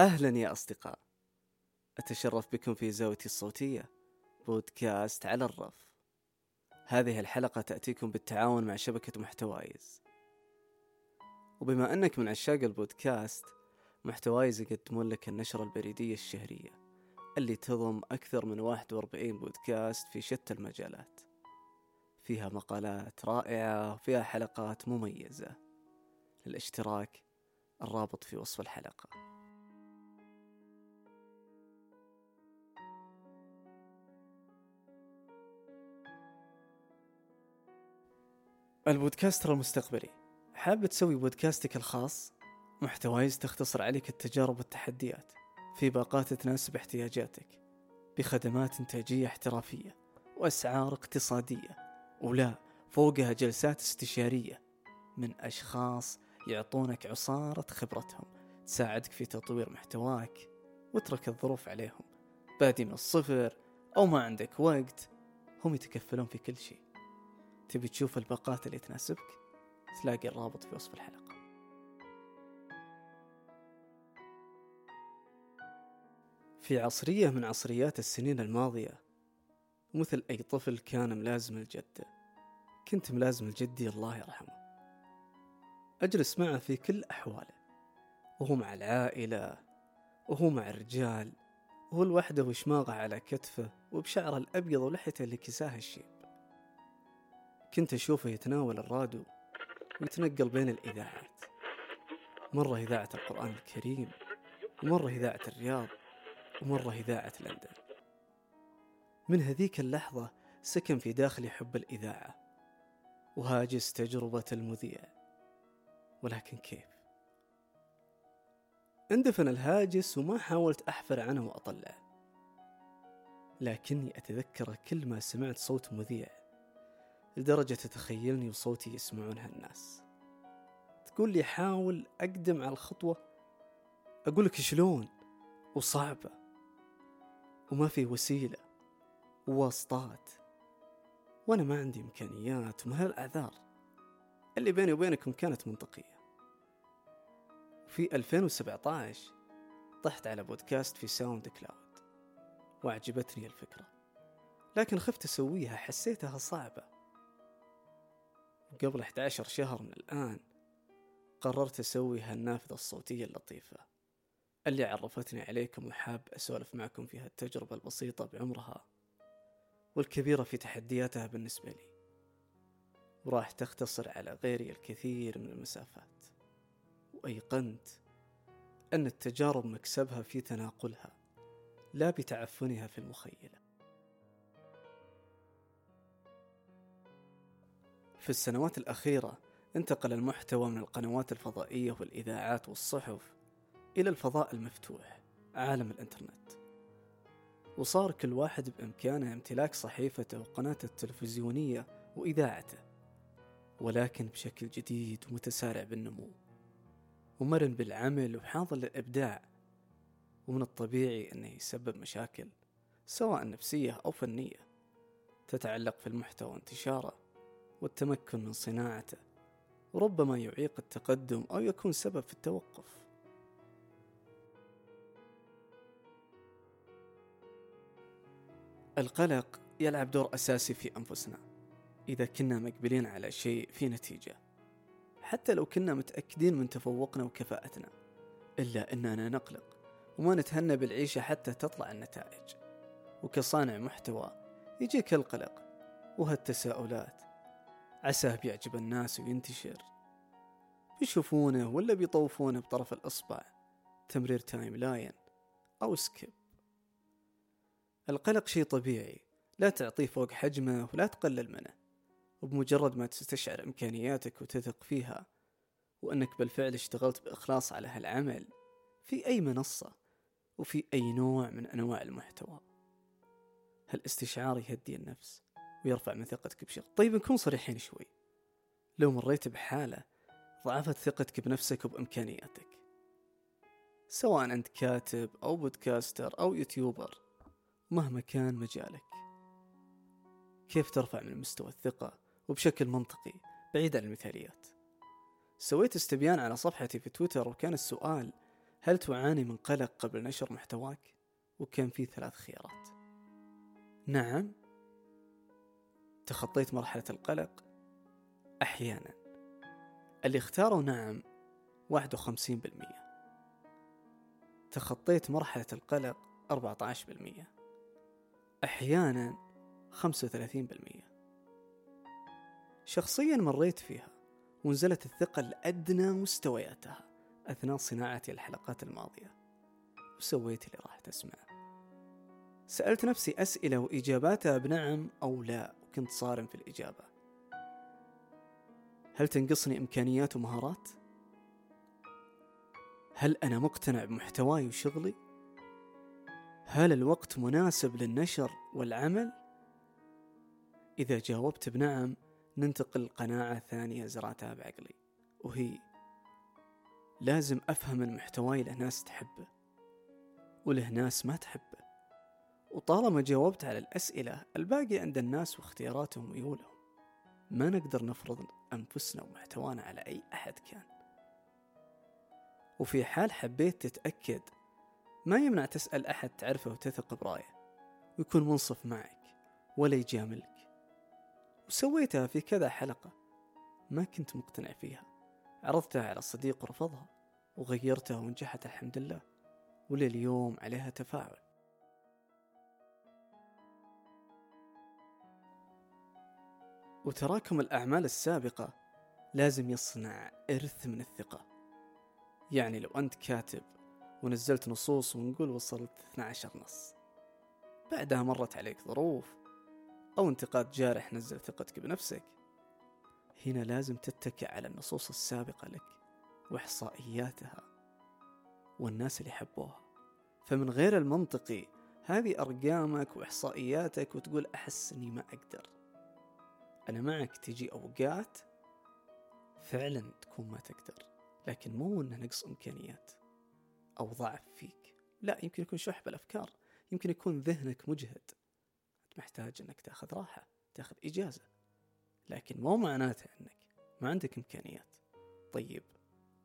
أهلا يا أصدقاء. أتشرف بكم في زاويتي الصوتية بودكاست على الرف. هذه الحلقة تأتيكم بالتعاون مع شبكة محتوايز. وبما أنك من عشاق البودكاست محتوايز يقدمون لك النشرة البريدية الشهرية اللي تضم أكثر من 41 بودكاست في شتى المجالات. فيها مقالات رائعة وفيها حلقات مميزة. للاشتراك الرابط في وصف الحلقة. البودكاستر المستقبلي حاب تسوي بودكاستك الخاص؟ محتوايز تختصر عليك التجارب والتحديات في باقات تناسب احتياجاتك بخدمات إنتاجية احترافية وأسعار اقتصادية ولا فوقها جلسات استشارية. من أشخاص يعطونك عصارة خبرتهم تساعدك في تطوير محتواك واترك الظروف عليهم. بادي من الصفر أو ما عندك وقت هم يتكفلون في كل شيء. تبي تشوف الباقات اللي تناسبك تلاقي الرابط في وصف الحلقة. في عصرية من عصريات السنين الماضية مثل أي طفل كان ملازم الجدة كنت ملازم الجدي الله يرحمه. أجلس معه في كل أحواله وهو مع العائلة وهو مع الرجال وهو لوحده وشماغه على كتفه وبشعره الأبيض ولحيته اللي كساها الشيب كنت أشوفه يتناول الراديو ويتنقل بين الإذاعات. مرة إذاعة القرآن الكريم ومرة إذاعة الرياض ومرة إذاعة لندن. من هذيك اللحظة سكن في داخلي حب الإذاعة وهاجس تجربة المذيع. ولكن كيف؟ اندفن الهاجس وما حاولت أحفر عنه وأطلعه. لكني أتذكر كل ما سمعت صوت مذيع. لدرجة تتخيلني وصوتي يسمعونها الناس. تقول لي حاول أقدم على الخطوة. أقول لك شلون؟ وصعبة. وما في وسيلة. وواسطات. وأنا ما عندي إمكانيات وما هالأعذار اللي بيني وبينكم كانت منطقية. في 2017 طحت على بودكاست في SoundCloud. وأعجبتني الفكرة. لكن خفت أسويها حسيتها صعبة. وقبل 11 شهر من الآن قررت أسوي هالنافذة الصوتية اللطيفة. اللي عرفتني عليكم وحاب أسولف معكم في هالتجربة البسيطة بعمرها والكبيرة في تحدياتها بالنسبة لي وراح تختصر على غيري الكثير من المسافات. وأيقنت أن التجارب مكسبها في تناقلها لا بتعفنها في المخيلة. في السنوات الأخيرة انتقل المحتوى من القنوات الفضائية والإذاعات والصحف إلى الفضاء المفتوح عالم الإنترنت. وصار كل واحد بإمكانه امتلاك صحيفته وقناته التلفزيونية وإذاعته ولكن بشكل جديد ومتسارع بالنمو. ومرن بالعمل وحاضر للإبداع. ومن الطبيعي أنه يسبب مشاكل سواء نفسية أو فنية. تتعلق في المحتوى وانتشاره والتمكن من صناعته وربما يعيق التقدم أو يكون سبب في التوقف. القلق يلعب دور أساسي في أنفسنا إذا كنا مقبلين على شيء في نتيجة حتى لو كنا متأكدين من تفوقنا وكفاءتنا إلا أننا نقلق وما نتهنى بالعيشة حتى تطلع النتائج. وكصانع محتوى يجيك القلق وهالتساؤلات عساه بيعجب الناس وينتشر. بيشوفونه ولا بيطوفونه بطرف الإصبع. تمرير timeline أو skip. القلق شيء طبيعي. لا تعطيه فوق حجمه ولا تقلل منه. وبمجرد ما تستشعر إمكانياتك وتثق فيها. وأنك بالفعل اشتغلت بإخلاص على هالعمل. في أي منصة. وفي أي نوع من أنواع المحتوى. هالاستشعار يهدي النفس. ويرفع من ثقتك بشغل طيب نكون صريحين شوي. لو مريت بحالة ضعفت ثقتك بنفسك وبإمكانياتك سواء أنت كاتب أو بودكاستر أو يوتيوبر مهما كان مجالك كيف ترفع من مستوى الثقة وبشكل منطقي بعيد عن المثاليات؟ سويت استبيان على صفحتي في تويتر وكان السؤال هل تعاني من قلق قبل نشر محتواك؟ وكان في ثلاث خيارات. نعم تخطيت مرحلة القلق أحيانا. اللي اختاروا نعم واحد وخمسين بالمية. تخطيت مرحلة القلق أربعة عشر بالمية. أحيانا خمسة وثلاثين بالمية. شخصيا مريت فيها ونزلت الثقة لأدنى مستوياتها أثناء صناعتي الحلقات الماضية. وسويت اللي راح تسمعه سألت نفسي أسئلة وإجاباتها بنعم أو لا. وكنت صارم في الإجابة هل تنقصني إمكانيات ومهارات؟ هل أنا مقتنع بمحتواي وشغلي؟ هل الوقت مناسب للنشر والعمل؟ إذا جاوبت بنعم ننتقل لقناعة ثانية زرعتها بعقلي وهي لازم أفهم المحتوى له ناس تحبه وله ناس ما تحبه وطالما جاوبت على الأسئلة الباقي عند الناس واختياراتهم وميولهم ما نقدر نفرض أنفسنا ومحتوانا على أي أحد كان. وفي حال حبيت تتأكد ما يمنع تسأل أحد تعرفه وتثق برأيه ويكون منصف معك ولا يجاملك. وسويتها في كذا حلقة ما كنت مقتنع فيها. عرضتها على صديق ورفضها وغيرتها ونجحت الحمد لله. ولليوم عليها تفاعل. وتراكم الأعمال السابقة لازم يصنع إرث من الثقة. يعني لو أنت كاتب ونزلت نصوص ونقول وصلت 12 نص. بعدها مرت عليك ظروف أو انتقاد جارح نزل ثقتك بنفسك. هنا لازم تتكئ على النصوص السابقة لك وإحصائياتها والناس اللي حبوها. فمن غير المنطقي هذه أرقامك وإحصائياتك وتقول أحس إني ما أقدر. أنا معك تجي أوقات فعلا تكون ما تقدر لكن مو إنه نقص إمكانيات أو ضعف فيك. لا يمكن يكون شح بالأفكار يمكن يكون ذهنك مجهد. محتاج إنك تأخذ راحة تأخذ إجازة لكن مو معناته إنك ما عندك إمكانيات. طيب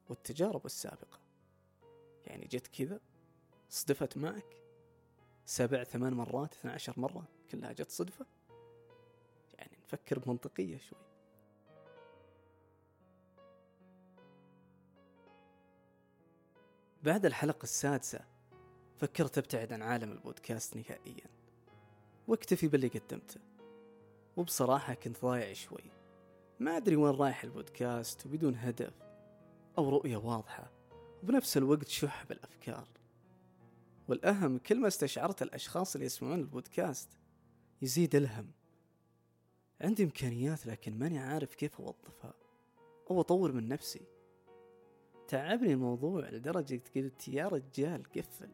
والتجارب السابقة؟ يعني جت كذا صدفت معك؟ سبع ثمان مرات اثنى عشر مرة كلها جت صدفة؟ نفكر بمنطقية شوي. بعد الحلقة السادسة فكرت أبتعد عن عالم البودكاست نهائيا. واكتفي باللي قدمته. وبصراحة كنت ضايع شوي. ما أدري وين رايح البودكاست وبدون هدف أو رؤية واضحة وبنفس الوقت شح بالأفكار. والأهم كل ما استشعرت الأشخاص اللي يسمعون البودكاست يزيد الهم. عندي إمكانيات لكن ماني عارف كيف أوظفها أو أطور من نفسي. تعبني الموضوع لدرجة قلت يا رجال قفل.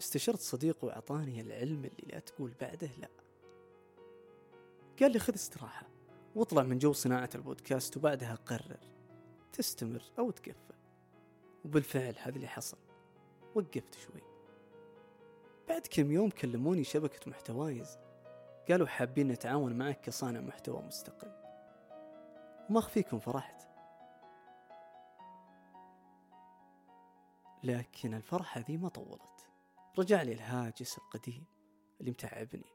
استشرت صديق وأعطاني العلم اللي لا تقول بعده لا. قال لي خذ استراحة واطلع من جو صناعة البودكاست وبعدها قرر تستمر أو تقفل. وبالفعل هذا اللي حصل وقفت شوي. بعد كم يوم كلموني شبكة محتوايز قالوا حابين نتعاون معك كصانع محتوى مستقل. وما أخفيكم فرحت. لكن الفرحة ذي ما طولت. رجع لي الهاجس القديم اللي متعبني.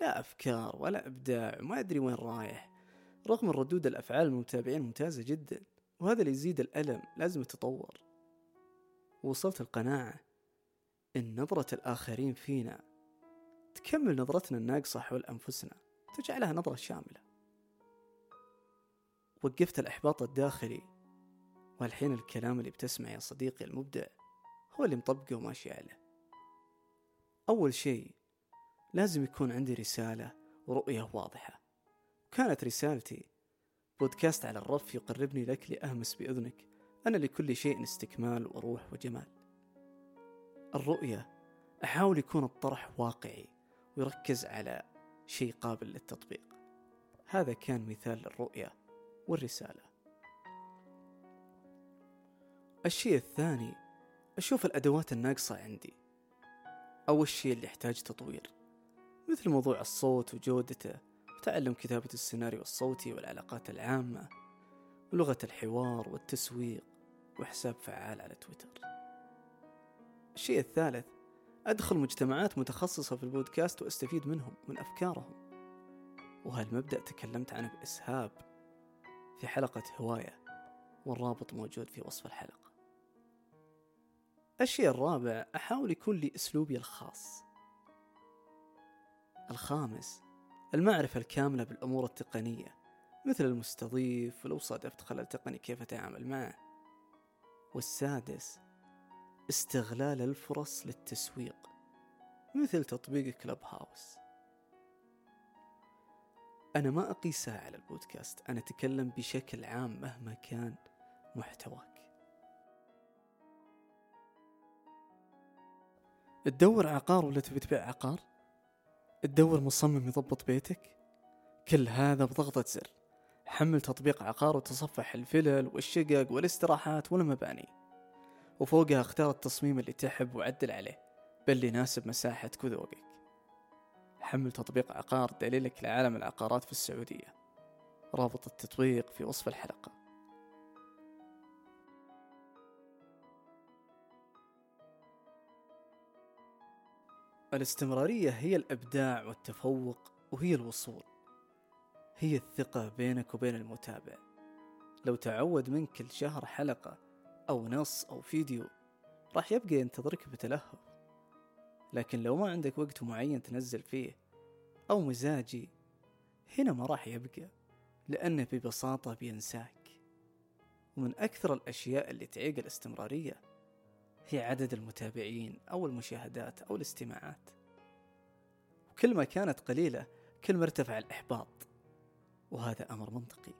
لا أفكار ولا إبداع وما أدري وين رايح. رغم ردود الأفعال المتابعين ممتازة جدا وهذا اللي يزيد الألم لازم يتطور وصلت القناعة إن نظرة الآخرين فينا تكمل نظرتنا الناقصة حول أنفسنا تجعلها نظرة شاملة. وقفت الإحباط الداخلي والحين الكلام اللي بتسمع يا صديقي المبدع هو اللي مطبقه وماشي عليه. أول شيء لازم يكون عندي رسالة ورؤية واضحة. كانت رسالتي بودكاست على الرف يقربني لك لأهمس بأذنك أنا لكل شيء استكمال وروح وجمال. الرؤية أحاول يكون الطرح واقعي. ويركز على شيء قابل للتطبيق. هذا كان مثال للرؤية والرسالة. الشيء الثاني أشوف الأدوات الناقصة عندي أو الشيء اللي يحتاج تطوير مثل موضوع الصوت وجودته وتعلم كتابة السيناريو الصوتي والعلاقات العامة ولغة الحوار والتسويق وحساب فعال على تويتر. الشيء الثالث أدخل مجتمعات متخصصة في البودكاست وأستفيد منهم من أفكارهم. وهالمبدأ تكلمت عنه بإسهاب في حلقة هواية والرابط موجود في وصف الحلقة؟ الشيء الرابع أحاول يكون لي أسلوبي الخاص. الخامس المعرفة الكاملة بالأمور التقنية مثل المستضيف ولو صادفت خلل تقني كيف أتعامل معه. والسادس استغلال الفرص للتسويق مثل تطبيق كلب هاوس أنا ما أقيسها على البودكاست أنا أتكلم بشكل عام مهما كان محتواك. تدور عقار ولا تبي تبيع عقار؟ تدور مصمم يضبط بيتك؟ كل هذا بضغطة زر. حمل تطبيق عقار وتصفح الفلل والشقق والاستراحات والمباني. وفوقها اختار التصميم اللي تحب وعدل عليه بل يناسب مساحتك وذوقك حمل تطبيق عقار دليلك لعالم العقارات في السعودية. رابط التطبيق في وصف الحلقة. الاستمرارية هي الإبداع والتفوق وهي الوصول. هي الثقة بينك وبين المتابع. لو تعود منك كل شهر حلقة أو نص أو فيديو راح يبقى ينتظرك بتلهف لكن لو ما عندك وقت معين تنزل فيه أو مزاجي هنا ما راح يبقى لأنه ببساطة بينساك. ومن أكثر الأشياء اللي تعيق الاستمرارية هي عدد المتابعين أو المشاهدات أو الاستماعات. وكل ما كانت قليلة كل ما ارتفع الإحباط. وهذا أمر منطقي.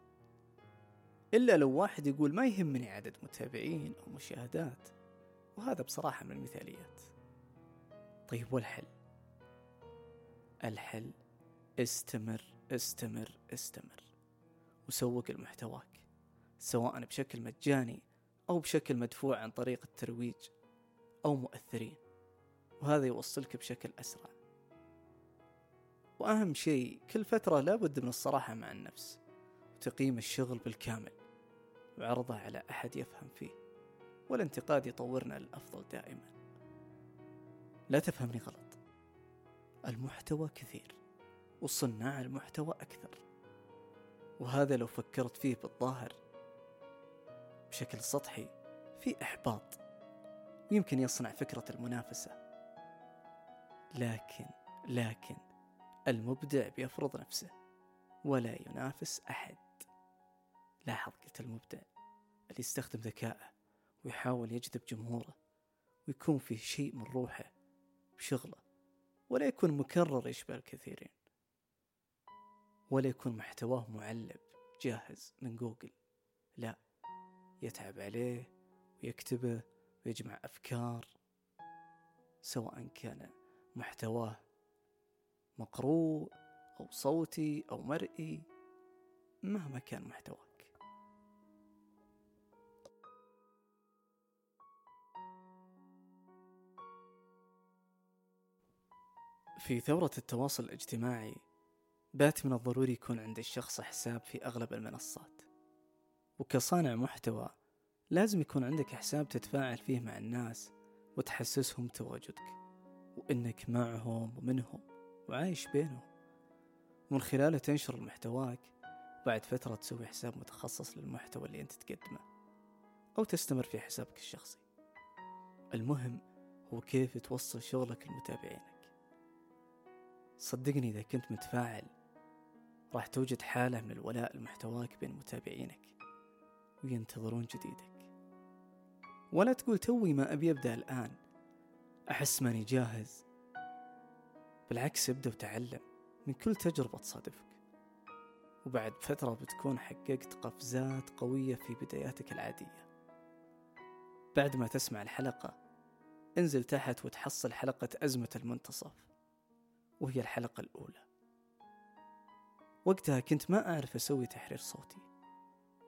إلا لو واحد يقول ما يهمني عدد متابعين أو مشاهدات. وهذا بصراحة من المثاليات. طيب والحل؟ الحل استمر استمر استمر. وسوق لمحتواك سواء بشكل مجاني أو بشكل مدفوع عن طريق الترويج أو مؤثرين. وهذا يوصلك بشكل أسرع. وأهم شيء كل فترة لابد من الصراحة مع النفس وتقييم الشغل بالكامل. وعرضه على أحد يفهم فيه والانتقاد يطورنا للأفضل دائما. لا تفهمني غلط. المحتوى كثير وصناع المحتوى أكثر. وهذا لو فكرت فيه بالظاهر بشكل سطحي في إحباط يمكن يصنع فكرة المنافسة. لكن لكن المبدع بيفرض نفسه ولا ينافس أحد. لاحظ قلت المبدع اللي يستخدم ذكائه ويحاول يجذب جمهوره ويكون فيه شيء من روحه بشغله ولا يكون مكرر يشبه الكثيرين ولا يكون محتواه معلب جاهز من جوجل. لا يتعب عليه ويكتبه ويجمع أفكار سواء كان محتواه مقروء أو صوتي أو مرئي مهما كان محتواك في ثورة التواصل الاجتماعي بات من الضروري يكون عند الشخص حساب في أغلب المنصات. وكصانع محتوى لازم يكون عندك حساب تتفاعل فيه مع الناس وتحسسهم تواجدك وإنك معهم ومنهم وعايش بينهم. ومن خلاله تنشر محتواك بعد فترة تسوي حساب متخصص للمحتوى اللي أنت تقدمه أو تستمر في حسابك الشخصي. المهم هو كيف توصل شغلك لمتابعينك صدقني إذا كنت متفاعل راح توجد حالة من الولاء لمحتواك بين متابعينك وينتظرون جديدك. ولا تقول توي ما أبي أبدأ الآن. أحس ماني جاهز. بالعكس ابدأ وتعلم من كل تجربة تصادفك. وبعد فترة بتكون حققت قفزات قوية في بداياتك العادية. بعد ما تسمع الحلقة انزل تحت وتحصل حلقة أزمة المنتصف. وهي الحلقة الأولى. وقتها كنت ما أعرف أسوي تحرير صوتي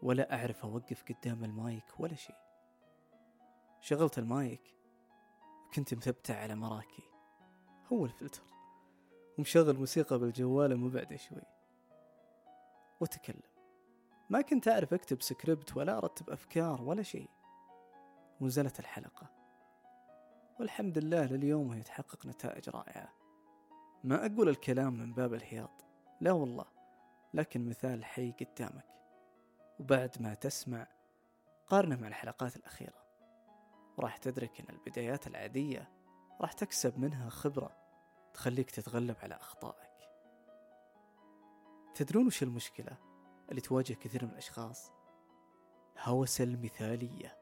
ولا أعرف أوقف قدام المايك ولا شيء. شغلت المايك وكنت مثبتة على مراكي. هو الفلتر ومشغل موسيقى بالجوال مبعدة شوي. وتكلم. ما كنت أعرف أكتب سكريبت ولا أرتب أفكار ولا شيء. ونزلت الحلقة. والحمد لله لليوم وهي تحقق نتائج رائعة. ما أقول الكلام من باب الهياط. لا والله لكن مثال حي قدامك. وبعد ما تسمع قارنه مع الحلقات الأخيرة. وراح تدرك أن البدايات العادية راح تكسب منها خبرة تخليك تتغلب على أخطائك. تدرون وش المشكلة اللي تواجه كثير من الأشخاص؟ هوس المثالية.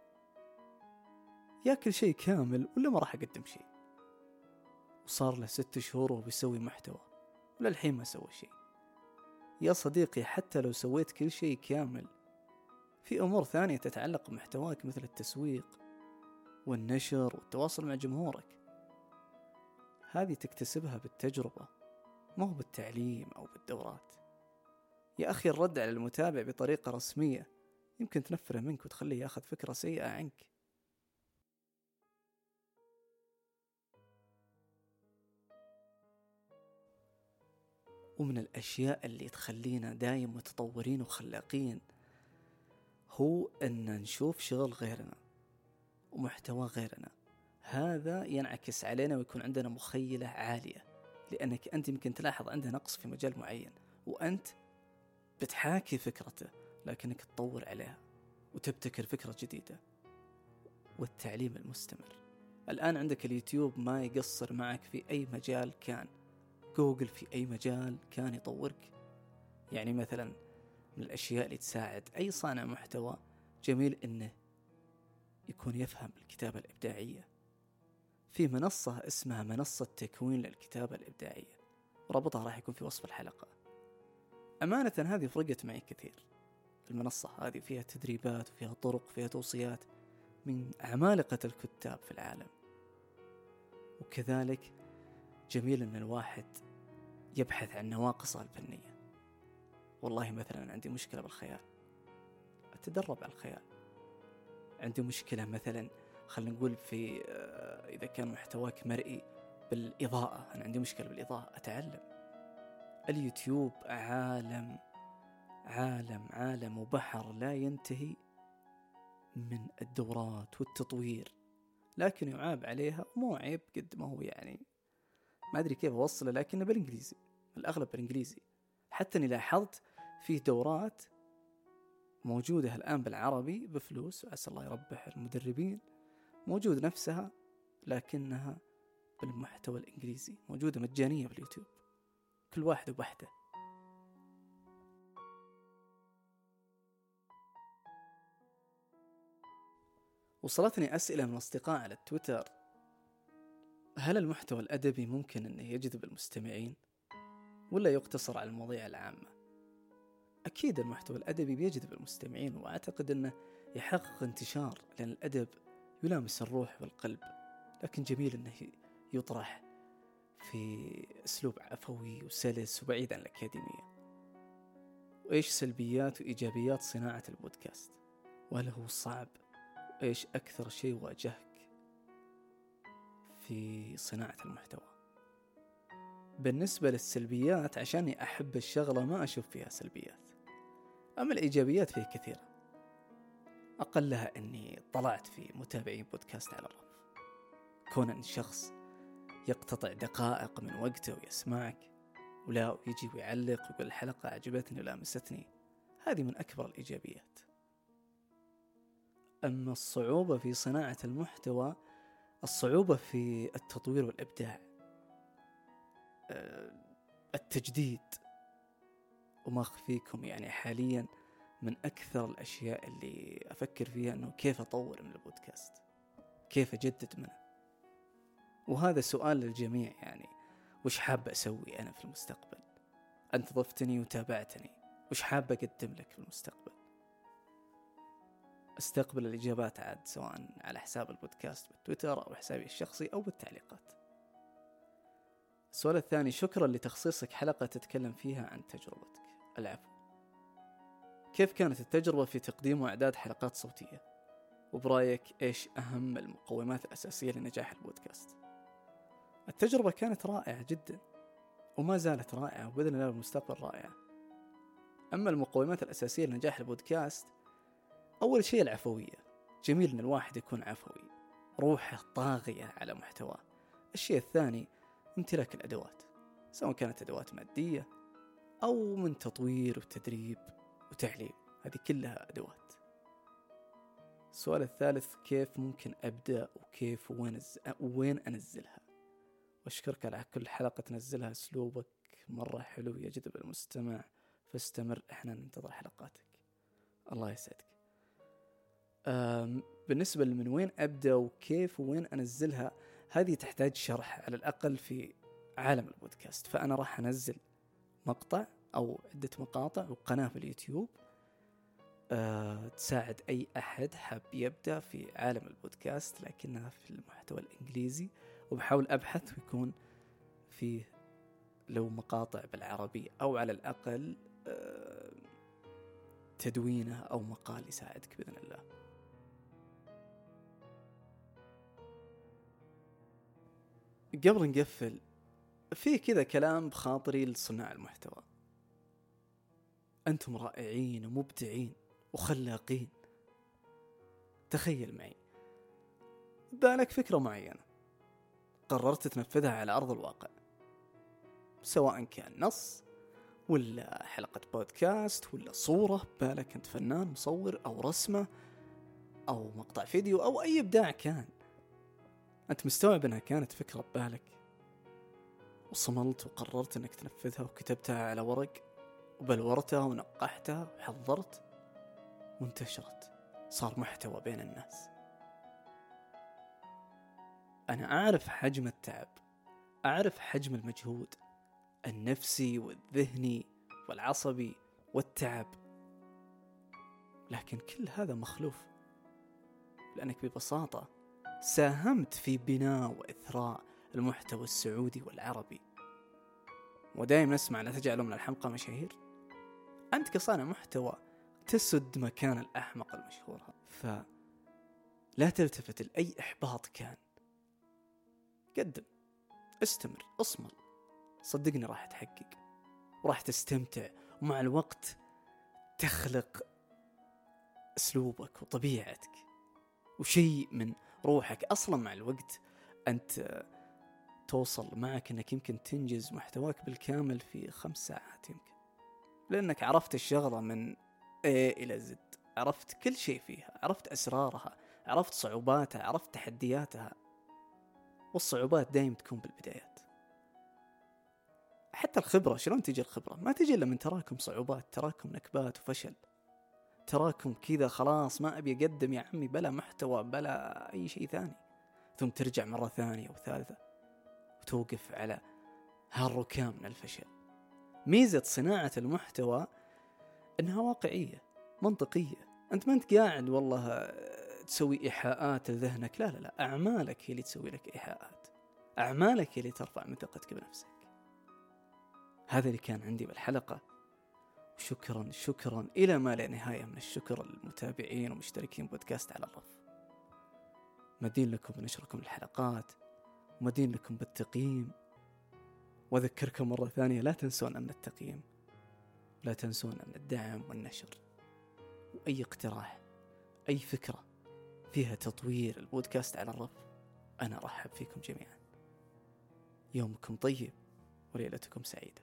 يا كل شيء كامل ولا ما راح أقدم شيء؟ وصار له ست شهور وهو بيسوي محتوى. وللحين ما سوى شيء. يا صديقي حتى لو سويت كل شيء كامل في أمور ثانية تتعلق بمحتواك مثل التسويق والنشر والتواصل مع جمهورك. هذه تكتسبها بالتجربة ما هو بالتعليم أو بالدورات. يا أخي الرد على المتابع بطريقة رسمية يمكن تنفره منك وتخليه ياخذ فكرة سيئة عنك. ومن الأشياء اللي تخلينا دايم متطورين وخلاقين هو أن نشوف شغل غيرنا ومحتوى غيرنا. هذا ينعكس علينا ويكون عندنا مخيلة عالية لأنك أنت يمكن تلاحظ عنده نقص في مجال معين وأنت بتحاكي فكرته لكنك تطور عليها وتبتكر فكرة جديدة والتعليم المستمر. الآن عندك اليوتيوب ما يقصر معك في أي مجال كان. جوجل في أي مجال كان يطورك؟ يعني مثلا من الأشياء اللي تساعد أي صانع محتوى جميل إنه يكون يفهم الكتابة الإبداعية. في منصة اسمها منصة تكوين للكتابة الإبداعية. رابطها راح يكون في وصف الحلقة. أمانة هذه فرقت معي كثير. المنصة هذه فيها تدريبات وفيها طرق وفيها توصيات من عمالقة الكتاب في العالم. وكذلك جميل أن الواحد يبحث عن نواقصه الفنية. والله مثلا عندي مشكلة بالخيال. أتدرب على الخيال. عندي مشكلة مثلا خلينا نقول في آه، إذا كان محتواك مرئي بالإضاءة أنا عندي مشكلة بالإضاءة أتعلم. اليوتيوب عالم عالم عالم وبحر لا ينتهي من الدورات والتطوير. لكن يعاب عليها مو عيب قد ما هو يعني ما أدري كيف أوصله لكنه بالإنجليزي الأغلب بالإنجليزي. حتى أني لاحظت فيه دورات موجودة الآن بالعربي بفلوس وعسى الله يربح المدربين موجود نفسها لكنها بالمحتوى الإنجليزي موجودة مجانية باليوتيوب. كل واحد وبحده وصلتني أسئلة من أصدقاء على التويتر. هل المحتوى الأدبي ممكن أنه يجذب المستمعين؟ ولا يقتصر على المواضيع العامة؟ أكيد المحتوى الأدبي بيجذب المستمعين وأعتقد أنه يحقق انتشار لأن الأدب يلامس الروح والقلب. لكن جميل أنه يطرح في أسلوب عفوي وسلس وبعيد عن الأكاديمية. وإيش سلبيات وإيجابيات صناعة البودكاست؟ وهل هو صعب؟ وإيش أكثر شيء واجهك؟ في صناعة المحتوى. بالنسبة للسلبيات عشاني أحب الشغلة ما أشوف فيها سلبيات. أما الإيجابيات فيه كثيرة. أقلها أني طلعت في متابعين بودكاست على الرف. كون أن شخص يقتطع دقائق من وقته ويسمعك ولا يجي ويعلق ويقول الحلقة عجبتني ولامستني هذه من أكبر الإيجابيات. أما الصعوبة في صناعة المحتوى الصعوبة في التطوير والإبداع أه، التجديد وما أخفيكم يعني حاليا من أكثر الأشياء اللي أفكر فيها أنه كيف أطور من البودكاست كيف أجدد منه. وهذا سؤال للجميع يعني وش حاب أسوي أنا في المستقبل؟ أنت ضفتني وتابعتني وش حاب أقدم لك في المستقبل؟ استقبل الإجابات عاد سواء على حساب البودكاست بالتويتر أو حسابي الشخصي أو بالتعليقات السؤال الثاني شكرا لتخصيصك حلقة تتكلم فيها عن تجربتك العفو كيف كانت التجربة في تقديم وإعداد حلقات صوتية؟ وبرأيك إيش أهم المقومات الأساسية لنجاح البودكاست؟ التجربة كانت رائعة جدا وما زالت رائعة وبإذن الله المستقبل رائعة أما المقومات الأساسية لنجاح البودكاست أول شيء العفوية. جميل إن الواحد يكون عفوي. روحه طاغية على محتواه. الشيء الثاني امتلاك الأدوات. سواء كانت أدوات مادية أو من تطوير وتدريب وتعليم. هذه كلها أدوات. السؤال الثالث كيف ممكن أبدأ وكيف وين, وين أنزلها؟ وأشكرك على كل حلقة تنزلها. أسلوبك مرة حلو يجذب المستمع. فاستمر إحنا ننتظر حلقاتك. الله يسعدك. بالنسبة لمن وين أبدأ وكيف وين أنزلها هذه تحتاج شرح على الأقل في عالم البودكاست. فأنا راح أنزل مقطع أو عدة مقاطع وقناة في اليوتيوب أه تساعد أي أحد حاب يبدأ في عالم البودكاست لكنها في المحتوى الإنجليزي. وبحاول أبحث ويكون فيه لو مقاطع بالعربي أو على الأقل أه تدوينه أو مقال يساعدك بإذن الله. قبل نقفل في كذا كلام بخاطري لصناع المحتوى. أنتم رائعين ومبدعين وخلاقين. تخيل معي. بالك فكرة معينة قررت تنفذها على أرض الواقع سواء كان نص ولا حلقة بودكاست ولا صورة بالك أنت فنان مصور أو رسمة أو مقطع فيديو أو أي إبداع كان. أنت مستوعب أنها كانت فكرة ببالك؟ وصملت وقررت أنك تنفذها وكتبتها على ورق وبلورتها ونقحتها وحضرت وانتشرت. صار محتوى بين الناس. أنا أعرف حجم التعب أعرف حجم المجهود النفسي والذهني والعصبي والتعب. لكن كل هذا مخلوف لأنك ببساطة ساهمت في بناء وإثراء المحتوى السعودي والعربي. ودائما نسمع لا تجعلوا من الحمقى مشاهير. أنت كصانع محتوى تسد مكان الأحمق المشهور. ف لا تلتفت لأي إحباط كان. قدم استمر اصمل. صدقني راح تحقق وراح تستمتع ومع الوقت تخلق أسلوبك وطبيعتك. وشيء من روحك أصلا مع الوقت أنت توصل معك إنك يمكن تنجز محتواك بالكامل في خمس ساعات يمكن. لأنك عرفت الشغلة من A إلى Z عرفت كل شيء فيها عرفت أسرارها عرفت صعوباتها عرفت تحدياتها. والصعوبات دايم تكون بالبدايات. حتى الخبرة شلون تجي الخبرة؟ ما تجي إلا من تراكم صعوبات تراكم نكبات وفشل. تراكم كذا خلاص ما أبي أقدم يا عمي بلا محتوى بلا أي شيء ثاني. ثم ترجع مرة ثانية وثالثة وتوقف على هالركام من الفشل. ميزة صناعة المحتوى إنها واقعية منطقية. أنت ما أنت قاعد والله تسوي إيحاءات لذهنك. لا لا لا أعمالك هي اللي تسوي لك إيحاءات. أعمالك هي اللي ترفع من ثقتك بنفسك. هذا اللي كان عندي بالحلقة. شكرا شكرا. إلى ما لا نهاية من الشكر للمتابعين ومشتركين بودكاست على الرف. مدين لكم بنشركم الحلقات. ومدين لكم بالتقييم. وأذكركم مرة ثانية لا تنسون أن التقييم. لا تنسون أن الدعم والنشر. وأي اقتراح أي فكرة فيها تطوير البودكاست على الرف أنا أرحب فيكم جميعا. يومكم طيب وليلتكم سعيدة.